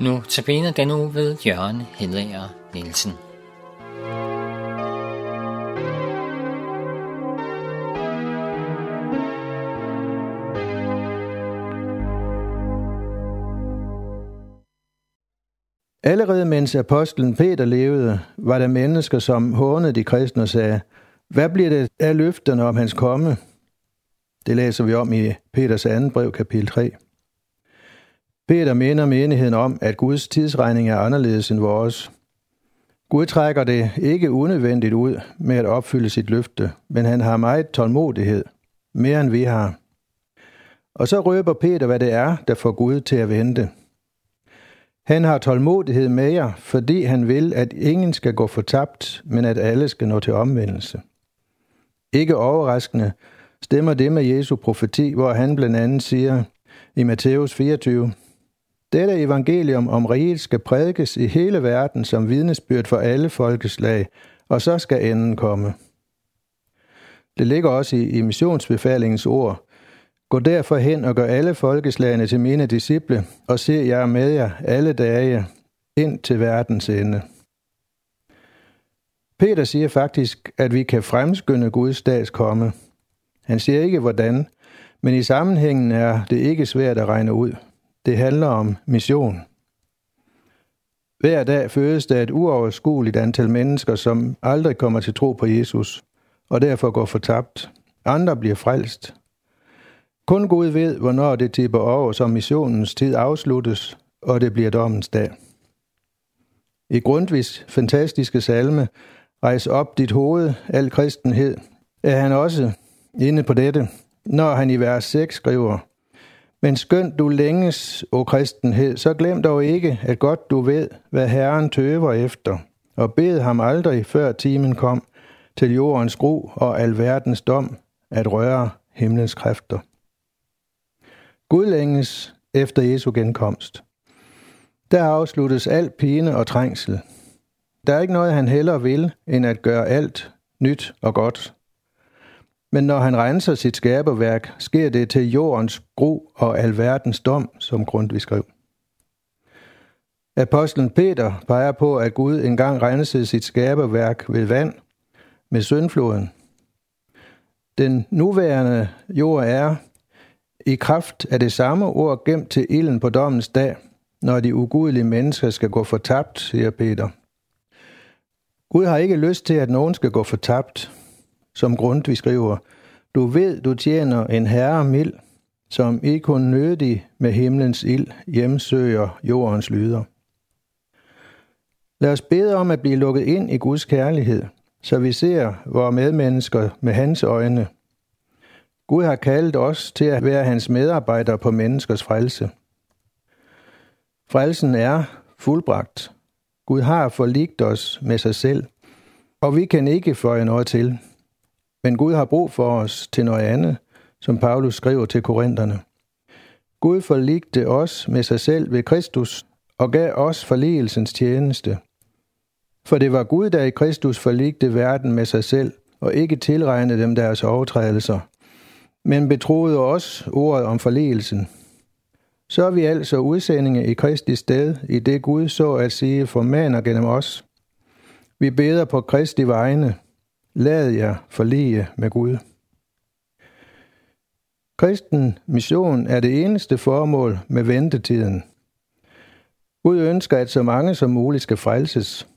Nu tabiner den uge ved Jørgen Hedager Nielsen. Allerede mens apostlen Peter levede, var der mennesker, som hånede de kristne og sagde, hvad bliver det af løfterne om hans komme? Det læser vi om i Peters anden brev, kapitel 3. Peter minder menigheden om, at Guds tidsregning er anderledes end vores. Gud trækker det ikke unødvendigt ud med at opfylde sit løfte, men han har meget tålmodighed, mere end vi har. Og så røber Peter, hvad det er, der får Gud til at vente. Han har tålmodighed med jer, fordi han vil, at ingen skal gå fortabt, men at alle skal nå til omvendelse. Ikke overraskende stemmer det med Jesu profeti, hvor han blandt andet siger i Matthæus 24, dette evangelium om riget skal prædikes i hele verden som vidnesbyrd for alle folkeslag, og så skal enden komme. Det ligger også i, i missionsbefalingens ord. Gå derfor hen og gør alle folkeslagene til mine disciple, og se jer med jer alle dage ind til verdens ende. Peter siger faktisk, at vi kan fremskynde Guds dags komme. Han siger ikke hvordan, men i sammenhængen er det ikke svært at regne ud. Det handler om mission. Hver dag fødes der et uoverskueligt antal mennesker, som aldrig kommer til tro på Jesus, og derfor går fortabt. Andre bliver frelst. Kun Gud ved, hvornår det tipper over, som missionens tid afsluttes, og det bliver dommens dag. I Grundtvigs fantastiske salme, Rejs op dit hoved, al kristenhed, er han også inde på dette, når han i vers 6 skriver, men skønt du længes, o kristenhed, så glem dog ikke, at godt du ved, hvad Herren tøver efter, og bed ham aldrig, før timen kom, til jordens gro og alverdens dom, at røre himlens kræfter. Gud længes efter Jesu genkomst. Der afsluttes al pine og trængsel. Der er ikke noget, han heller vil, end at gøre alt nyt og godt. Men når han renser sit skaberværk, sker det til jordens gro og alverdens dom, som Grundtvig skrev. Apostlen Peter peger på, at Gud engang rensede sit skaberværk ved vand med syndfloden. Den nuværende jord er, i kraft af det samme ord, gemt til ilden på dommens dag, når de ugudelige mennesker skal gå fortabt, siger Peter. Gud har ikke lyst til, at nogen skal gå fortabt, som Grundtvig skriver, du ved, du tjener en herre mild, som ikke kun nødig med himlens ild hjemsøger jordens lyder. Lad os bede om at blive lukket ind i Guds kærlighed, så vi ser vores medmennesker med hans øjne. Gud har kaldt os til at være hans medarbejdere på menneskers frelse. Frelsen er fuldbragt. Gud har forligt os med sig selv, og vi kan ikke føje noget til. Men Gud har brug for os til noget andet, som Paulus skriver til korinterne. Gud forligte os med sig selv ved Kristus og gav os forligelsens tjeneste. For det var Gud, der i Kristus forligte verden med sig selv og ikke tilregnede dem deres overtrædelser, men betroede os ordet om forligelsen. Så er vi altså udsendinge i Kristi sted, i det Gud så at sige formaner gennem os. Vi beder på Kristi vegne, Lad jer forlige med Gud. Kristen mission er det eneste formål med ventetiden. Gud ønsker, at så mange som muligt skal frelses.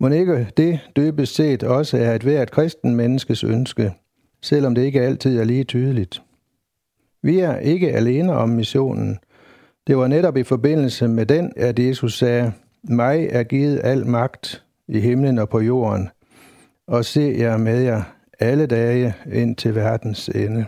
Må ikke det dybest set også er et hvert kristen menneskes ønske, selvom det ikke altid er lige tydeligt. Vi er ikke alene om missionen. Det var netop i forbindelse med den, at Jesus sagde, mig er givet al magt i himlen og på jorden – og se jer med jer alle dage ind til verdens ende.